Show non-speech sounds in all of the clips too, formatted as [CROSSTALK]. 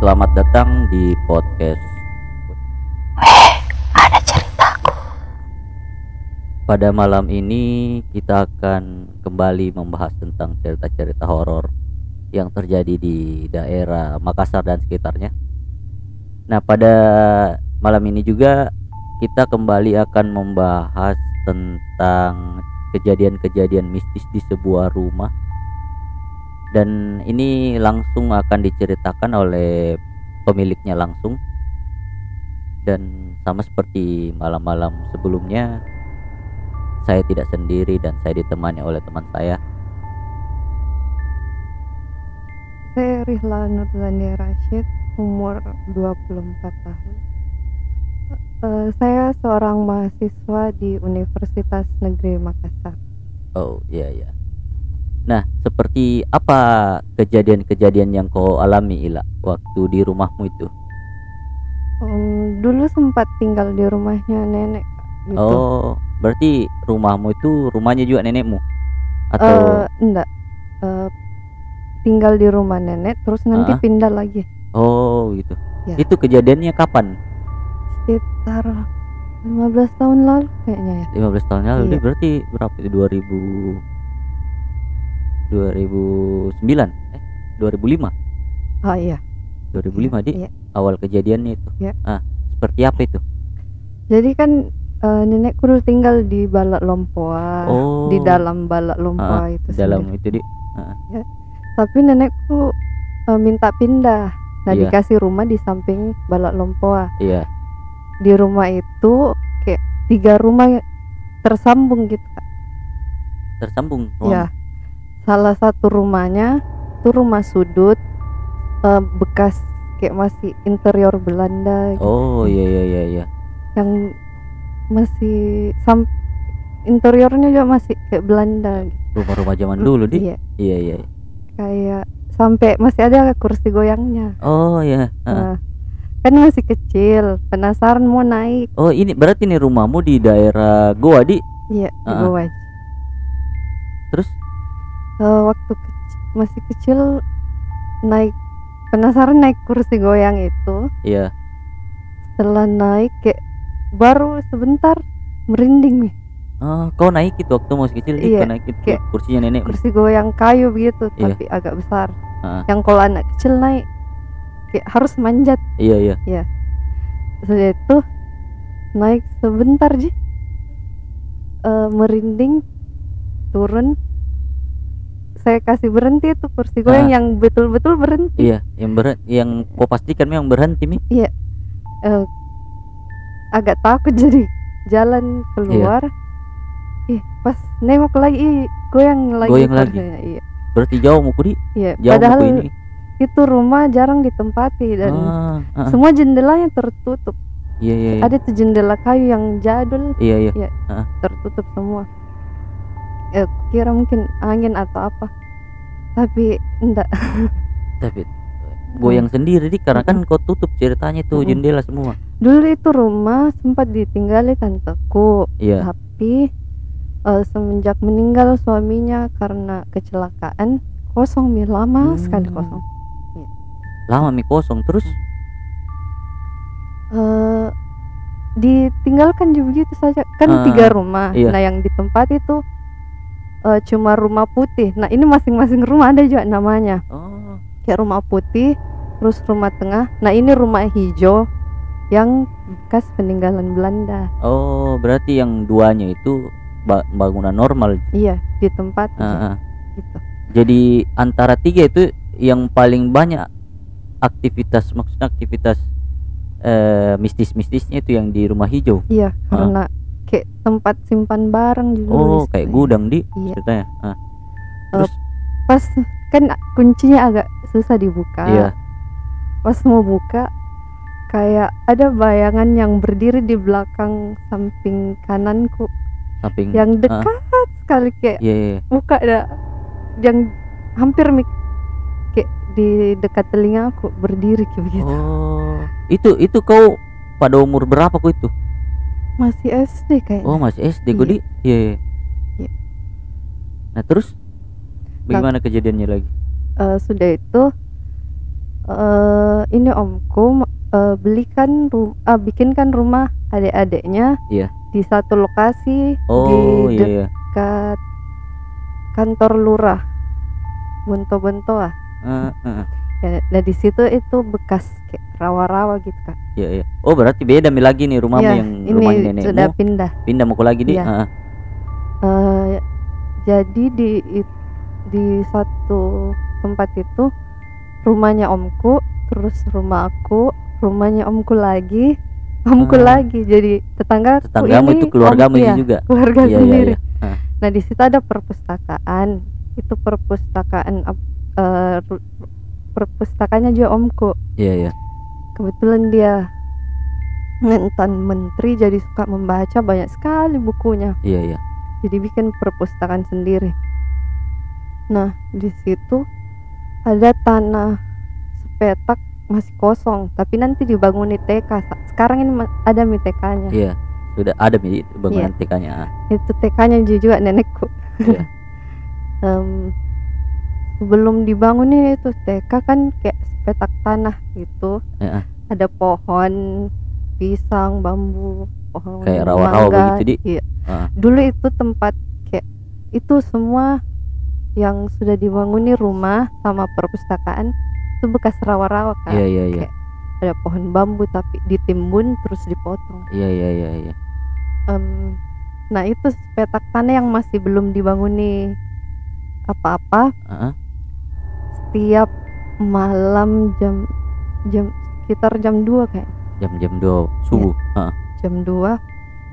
Selamat datang di podcast. ada ceritaku. Pada malam ini kita akan kembali membahas tentang cerita-cerita horor yang terjadi di daerah Makassar dan sekitarnya. Nah, pada malam ini juga kita kembali akan membahas tentang kejadian-kejadian mistis di sebuah rumah. Dan ini langsung akan diceritakan oleh pemiliknya langsung. Dan sama seperti malam-malam sebelumnya, saya tidak sendiri dan saya ditemani oleh teman saya. Saya Rihla Nurzani Rashid, umur 24 tahun. Eh, saya seorang mahasiswa di Universitas Negeri Makassar. Oh iya iya. Nah seperti apa kejadian-kejadian yang kau alami Ila waktu di rumahmu itu? Um, dulu sempat tinggal di rumahnya nenek. Gitu. Oh berarti rumahmu itu rumahnya juga nenekmu? Atau Eh, enggak. Eh, tinggal di rumah nenek, terus nanti Ah. pindah lagi. oh gitu. Ya. Itu kejadiannya kapan? Sekitar 15 tahun lalu kayaknya ya. 15 tahun lalu. Iya. Berarti berapa itu 2000 2009 eh 2005 Oh iya. 2005 di Iya. awal kejadiannya itu. Iya. Ah seperti apa itu? Jadi kan nenekku dulu tinggal di Balak Lompoa, Oh. di dalam Balak Lompoa Ah, itu dalam sendiri. itu di Tapi nenekku eh, minta pindah. Nah, Iya. dikasih rumah di samping Balak Lompoa. iya Di rumah itu kayak tiga rumah tersambung gitu, Kak. tersambung Ya. Salah satu rumahnya itu rumah sudut eh, bekas kayak masih interior Belanda gitu. Oh iya iya iya iya. yang masih sam interiornya juga masih kayak Belanda gitu. Rumah-rumah zaman dulu di. Iya, Iya iya. kayak sampai masih ada kursi goyangnya. Oh iya. Ah. Nah, kan masih kecil, penasaran mau naik. Oh ini berarti nih rumahmu di daerah Goa di. Iya, di Ah. bawah. Terus Eh, waktu kec- masih kecil naik penasaran naik kursi goyang itu. iya. Setelah naik kayak baru sebentar merinding nih. Oh kau naik itu waktu masih kecil Iya, kau naik itu kayak kursinya nenek. Kursi goyang kayu begitu, Iya. tapi agak besar. Ah. Yang kalau anak kecil naik kayak harus manjat. Iya iya. Sudah itu naik sebentar ji Eh, merinding turun saya kasih berhenti tuh kursi goyang Ah. yang betul-betul berhenti Iya. Yang ber yang kau pastikan memang berhenti mi. Eh, agak takut jadi jalan keluar ih pas nengok lagi ih, goyang lagi Goyang lagi. iya Berarti jauh muku di. iya Jauh padahal ini. itu rumah jarang ditempati dan Ah, ah, semua jendelanya tertutup iya iya. Iya ada tuh jendela kayu yang jadul iya. iya. tertutup semua eh, kira mungkin angin atau apa tapi enggak Tapi goyang sendiri di karena kan kau tutup ceritanya tuh Mm-mm. jendela semua. dulu itu rumah sempat ditinggali tanteku Iya. tapi eh, semenjak meninggal suaminya karena kecelakaan kosong mi lama Hmm. sekali kosong Lama mi kosong terus. eh ditinggalkan juga begitu saja kan Ah, tiga rumah iya. nah yang ditempati itu eh, cuma rumah putih nah ini masing-masing rumah ada juga namanya Oh. kayak rumah putih terus rumah tengah nah ini rumah hijau yang bekas peninggalan Belanda Oh, berarti yang duanya itu ba- bangunan normal. iya di tempat Ah, ah. gitu Jadi antara tiga itu yang paling banyak aktivitas maksudnya aktivitas eh, mistis-mistisnya itu yang di rumah hijau. iya karena kayak tempat simpan barang juga Oh, di kayak gudang di iya ceritanya. Ah. Terus pas kan kuncinya agak susah dibuka iya. pas mau buka kayak ada bayangan yang berdiri di belakang samping kananku Samping yang dekat sekali kayak Iya, iya. buka ada yang hampir mik kayak di dekat telinga aku berdiri kayak begitu Oh, itu itu kau pada umur berapa kau itu? Masih SD kayaknya Oh, masih SD Iya. di. Iya, iya. Iya. Nah, terus bagaimana kejadiannya lagi? Eh, sudah itu eh ini omku eh, belikan ru ah, bikinkan rumah adik-adiknya Iya. di satu lokasi Oh di iya. dekat kantor lurah Bonto-Bonto ah. Eh, eh. Ya, nah di situ itu bekas kayak rawa-rawa gitu kak. Iya iya. Oh berarti beda mi lagi nih rumahmu Ya, yang ini rumah nenekmu. sudah pindah. Pindah mau lagi di. Iya. Heeh. Eh, jadi di di satu tempat itu rumahnya omku, terus rumah aku, rumahnya omku lagi, omku Ah. lagi. Jadi tetangga Tetanggamu itu keluargamu itu juga. keluarga Iya iya sendiri. iya. Nah di situ ada perpustakaan. Itu perpustakaan ru- perpustakanya juga omku. Iya iya. Kebetulan dia mantan menteri jadi suka membaca banyak sekali bukunya. Iya iya. Jadi bikin perpustakaan sendiri. Nah di situ ada tanah sepetak masih kosong, tapi nanti dibangun TK. Sekarang ini ada TK-nya. Iya. Sudah ada bangunan Iya. TK-nya. Itu TK-nya juga nenekku. Iya. [LAUGHS] Em, sebelum dibangun ini itu TK kan kayak sepetak tanah gitu. Iya. Ada pohon pisang, bambu, pohon Kayak rawa-rawa begitu, Di? Iya. Ah. Dulu itu tempat kayak itu semua yang sudah dibanguni rumah sama perpustakaan itu bekas rawa-rawa kan. Iya iya iya. Kayak ada pohon bambu tapi ditimbun terus dipotong. Iya iya iya iya. Em, nah itu petak tanah yang masih belum dibanguni apa-apa Heeh. Setiap malam jam jam sekitar jam 2 kayak Jam-jam 2 subuh. Heeh. jam 2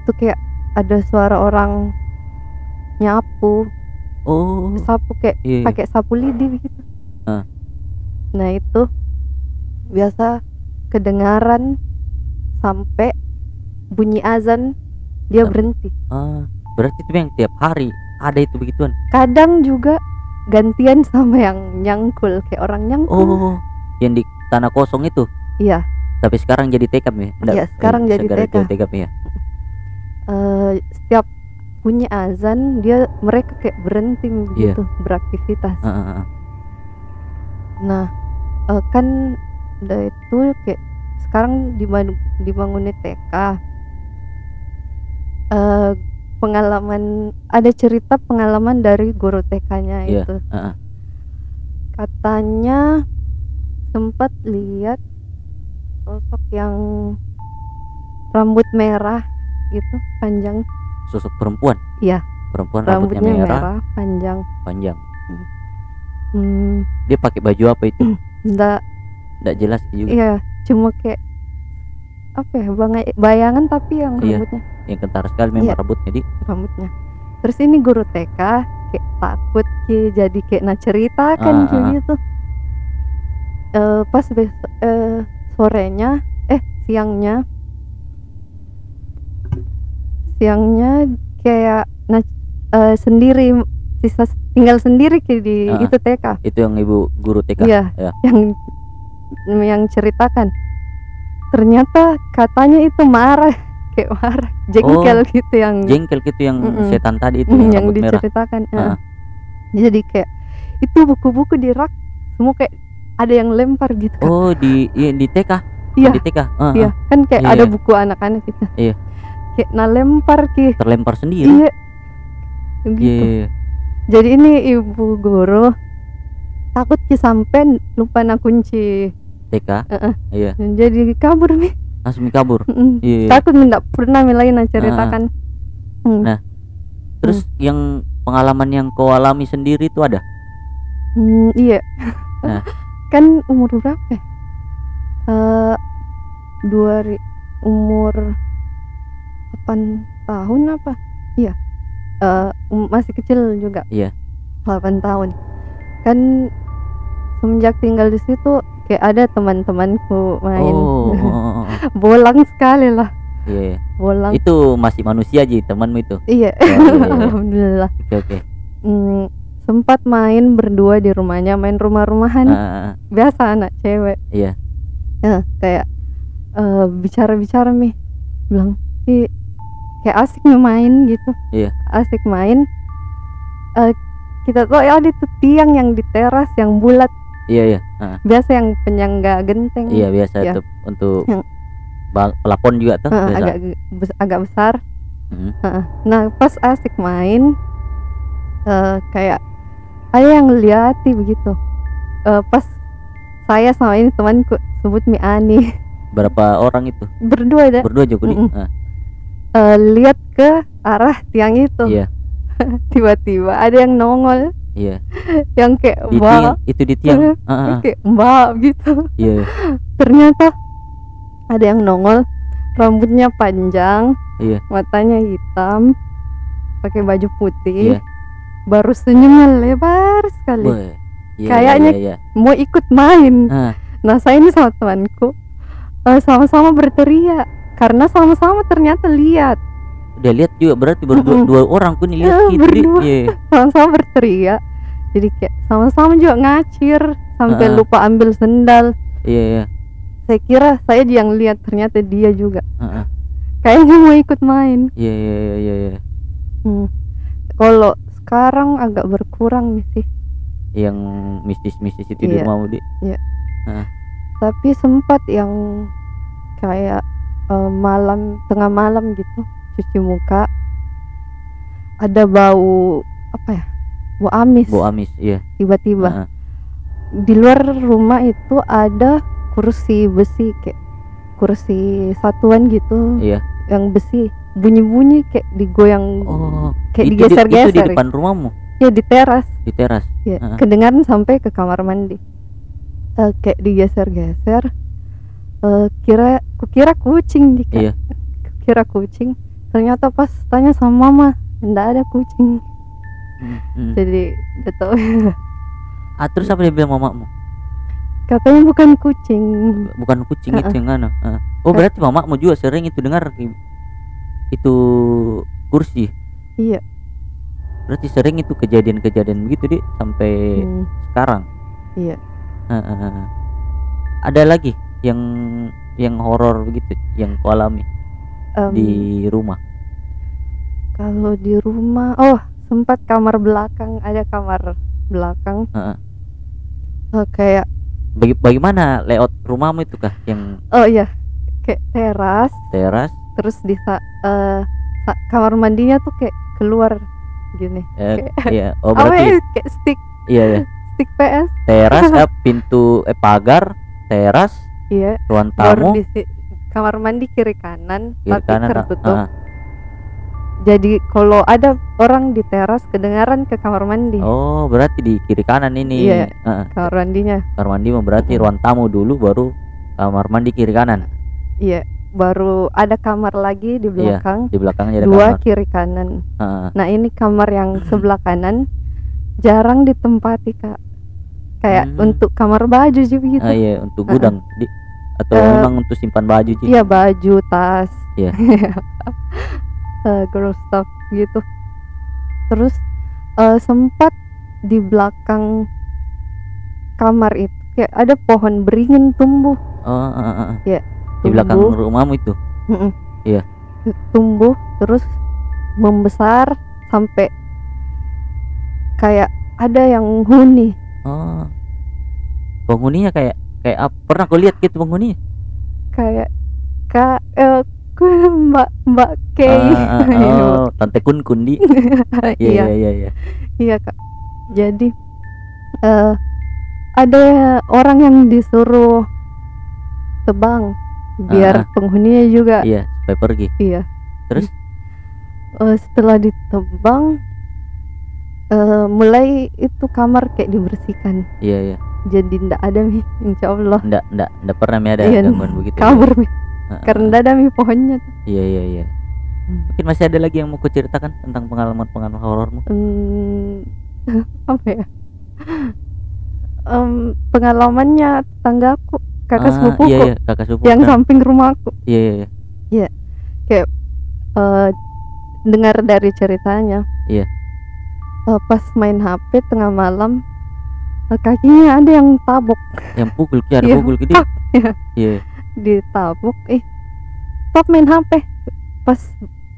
itu kayak ada suara orang nyapu Oh. sapu kayak Iya. iya. pakai sapu lidi gitu Ah. nah itu biasa kedengaran sampai bunyi azan dia berhenti Ah, berarti itu yang tiap hari ada itu begituan. kadang juga gantian [LAUGHS] sama yang nyangkul kayak orang nyangkul Oh, yang di tanah kosong itu. iya Tapi sekarang jadi tekam ya? Nggak, Iya, sekarang jadi segera tekam. tekam ya. eh, setiap bunyi azan dia mereka kayak berhenti Iya. begitu beraktivitas Heeh, heeh. nah eh, kan udah itu kayak sekarang dibangun dibangun TK eh pengalaman ada cerita pengalaman dari guru TK-nya Iya. itu Heeh. katanya sempat lihat sosok yang rambut merah gitu panjang Sosok perempuan. Iya. Perempuan rambutnya, rambutnya merah, merah, panjang panjang. hmm, Dia pakai baju apa itu? [CLEARS THROAT] enggak Nggak jelas juga. iya cuma kayak apa ya bayangan tapi yang Iya. rambutnya Yang kentara sekali memang Iya. rambutnya di. rambutnya terus ini guru TK kayak takut ki jadi kayak nah ceritakan Ah, kayak ah, ah. gitu Eh, pas besok eh, sorenya eh siangnya siangnya kayak nah eh, sendiri sisa tinggal sendiri ki di ah. itu TK Itu yang ibu guru TK. iya ya. yang yang ceritakan ternyata katanya itu marah [LAUGHS] kayak marah jengkel gitu yang Jengkel gitu yang Mm-mm. setan tadi itu Mm, yang yang merah. diceritakan Ah. ya. jadi kayak itu buku-buku di rak semua kayak ada yang lempar gitu kan Oh, di iya, di TK. Iya. Di TK. Heeh. iya kan kayak Iya, ada iya. buku anak-anak gitu Iya. kayak nah lempar ki Terlempar sendiri. iya Iya, gitu iya, iya. jadi ini ibu guru takut ki sampai lupa na kunci TK. Heeh. Iya. jadi kabur mi Langsung kabur. Mm-mm. Iya. iya. takut mi ndak pernah mi lagi na ceritakan Hmm. Nah, Terus yang pengalaman yang kau alami sendiri itu ada? Hmm, iya. Nah. [LAUGHS] kan umur berapa? ya? Eh dua umur 8 tahun apa? Iya. Eh um- masih kecil juga. Iya. 8 tahun. Kan semenjak tinggal di situ kayak ada teman-temanku main. Oh, oh, oh, oh. [LAUGHS] Bolang sekali lah. Iya, iya. Bolang. Itu masih manusia aja temanmu itu. Iya. Oh, iya, iya. Alhamdulillah. Oke, oke. Hmm, sempat main berdua di rumahnya, main rumah-rumahan. Ah, biasa anak cewek Iya. ya kayak eh, bicara-bicara nih bilang ih kayak asik nih main gitu Iya. asik main Eh, kita tuh ya ada tuh tiang yang di teras yang bulat iya iya. Biasa yang penyangga genteng. Iya biasa Iya. tuh untuk Yang- bang- pelapon juga tuh agak bes- agak besar. Mm, Heeh. nah pas asik main eh, kayak ada yang ngeliati begitu. Eh, pas saya sama ini temanku sebut Mi Ani. [LAUGHS] Berapa orang itu? Berdua ada. Berdua juga di Mm-mm. ah, eh, lihat ke arah tiang itu. Iya. [LAUGHS] Tiba-tiba ada yang nongol iya. [LAUGHS] Yang kayak mbak. itu di tiang. [LAUGHS] Ah, ah, ah. kayak mbak gitu. Iya. [LAUGHS] Ternyata ada yang nongol rambutnya panjang Iya. matanya hitam pakai baju putih Iya. baru senyumnya lebar sekali. Iya, Kayaknya- iya, iya. mau ikut main. Ah, nah saya ini sama temanku eh, sama-sama berteriak. Karena sama-sama ternyata lihat udah lihat juga berarti [LAUGHS] berdua Mm-mm. dua orang pun lihat Ya, gitu iya sama-sama berteriak jadi kayak sama-sama juga ngacir sampai Ah. lupa ambil sendal iya iya saya kira saya yang lihat ternyata dia juga Ah, ah. kayaknya mau ikut main iya iya iya iya iya. Hmm. Kalau sekarang agak berkurang nih sih, yang mistis-mistis itu di Iya. rumahmu di tapi sempat yang kayak eh, malam tengah malam gitu cuci muka ada bau apa ya bau amis. Bau amis iya. Tiba-tiba. Ah, ah. di luar rumah itu ada kursi besi kayak kursi satuan gitu. Iya. Yang besi bunyi-bunyi kayak digoyang oh kayak itu di- itu di digeser-geser depan rumahmu? Ya di teras. Di teras? Ya Ah. kedengaran sampai ke kamar mandi. Eh, kayak digeser-geser. Eh, kira kukira kucing di Iya. kira kucing ternyata pas tanya sama mama ndak ada kucing. Hmm, hmm. jadi udah tahu. Ah terus apa dia bilang mamamu? Katanya bukan kucing. Bukan kucing Ah, itu yang mana? Ah. oh berarti mamamu juga sering itu dengar itu kursi? Iya. Berarti sering itu kejadian-kejadian begitu di sampai Hmm, sekarang? Iya. Ah, ah. ada lagi yang yang horor begitu yang kau alami Em, di rumah. kalau di rumah oh sempat kamar belakang ada kamar belakang. Ah, ah. Eh, kayak Baga- bagaimana layout rumahmu itu kah yang oh iya. Kayak teras. Teras. Terus di sa- kamar mandinya tuh kayak keluar gini. Eh, Kayak- iya. [LAUGHS] Oh berarti ya kayak stick. Iya ya stick PS. Teras [LAUGHS] eh, pintu eh pagar teras iya. ruang tamu. di kamar mandi kiri kanan kiri tapi kanan tertutup. ah. jadi kalau ada orang di teras kedengaran ke kamar mandi. Oh berarti di kiri kanan ini. Iya. Ah. kamar mandinya. Kamar mandi berarti ruang tamu dulu baru kamar mandi kiri kanan. Iya baru ada kamar lagi di Iya, belakang. di belakangnya ada dua kamar. kiri kanan. Ah. nah ini kamar yang sebelah kanan. Jarang ditempati kak. Kayak Hmm. untuk kamar baju juga gitu Ah, iya untuk gudang. Di atau Eh, memang untuk simpan baju sih Iya baju, tas, Iya. [LAUGHS] Eh, girl stuff gitu. Terus eh, sempat di belakang kamar itu kayak ada pohon beringin tumbuh, oh, ah, ah, ah. Iya, di belakang rumahmu itu. Iya. tumbuh terus membesar sampai kayak ada yang huni. oh penghuninya kayak kayak apa pernah kau lihat gitu penghuninya kayak kak eh, mbak mbak Kay. Ah, ah, [LAUGHS] oh tante kun kundi [LAUGHS] iya. Iya iya iya Iya. Kak. Jadi eh ada orang yang disuruh tebang biar Ah, penghuninya juga. Iya supaya pergi. Iya. Terus? Eh, setelah ditebang eh mulai itu kamar kayak dibersihkan. iya iya Jadi ndak ada mi, insya Allah ndak ndak ndak pernah mi ada Iya, gangguan begitu kabur mi. Karena ndak ada mi pohonnya. tuh. iya iya iya mungkin masih ada lagi yang mau kau ceritakan tentang pengalaman pengalaman horormu Hmm, [LAUGHS] apa ya? Em, pengalamannya tetanggaku, kakak Ah, sepupuku iya iya kakak sepupu yang kan? samping rumahku. iya iya iya eh dengar dari ceritanya Iya. Eh, pas main HP tengah malam kakinya ada yang tabok. Yang pukul ki ada Iya, pukul gede. Tak, iya. iya. Ditabok. Eh stop main HP pas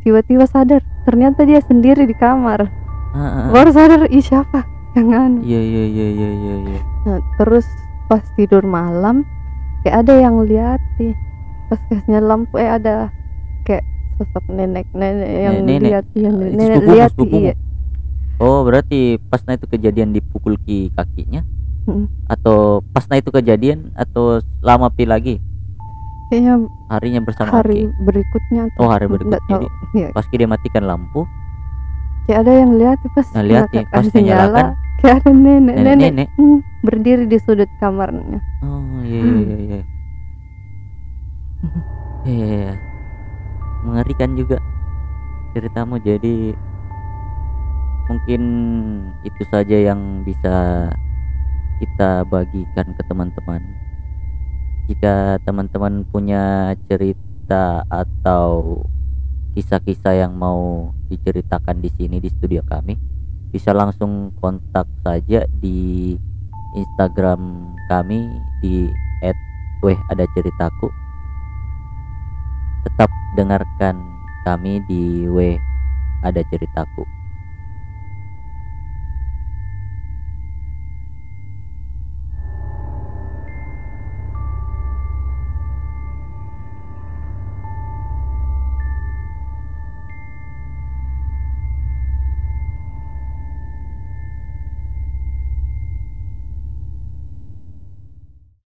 tiba-tiba sadar ternyata dia sendiri di kamar. Ah, ah, ah. baru sadar ih siapa? Yang anu. Iya iya iya iya iya iya. Nah, terus pas tidur malam kayak ada yang liatin. Pas kasihnya lampu eh ada kayak sosok nenek nenek yang nenek. lihat Ah, itu nenek lihat iya oh berarti pas nah itu kejadian dipukul ki kakinya? Mm. atau pas nah itu kejadian atau lama pi lagi? Kayaknya harinya bersama hari Ki? berikutnya Oh, hari berikutnya. tahu. Iya, pas dia matikan lampu. Kayak ada yang lihat pas Nah, lihat nih, pas sinyala, nyalakan, kayak ada nenek. Nenek, nenek-nenek hmm, berdiri di sudut kamarnya. Oh iya iya iya iya. Iya, iya, iya. mengerikan juga ceritamu. Jadi mungkin itu saja yang bisa kita bagikan ke teman-teman. Jika teman-teman punya cerita atau kisah-kisah yang mau diceritakan di sini di studio kami bisa langsung kontak saja di Instagram kami di @weh ada ceritaku. Tetap dengarkan kami di W ada ceritaku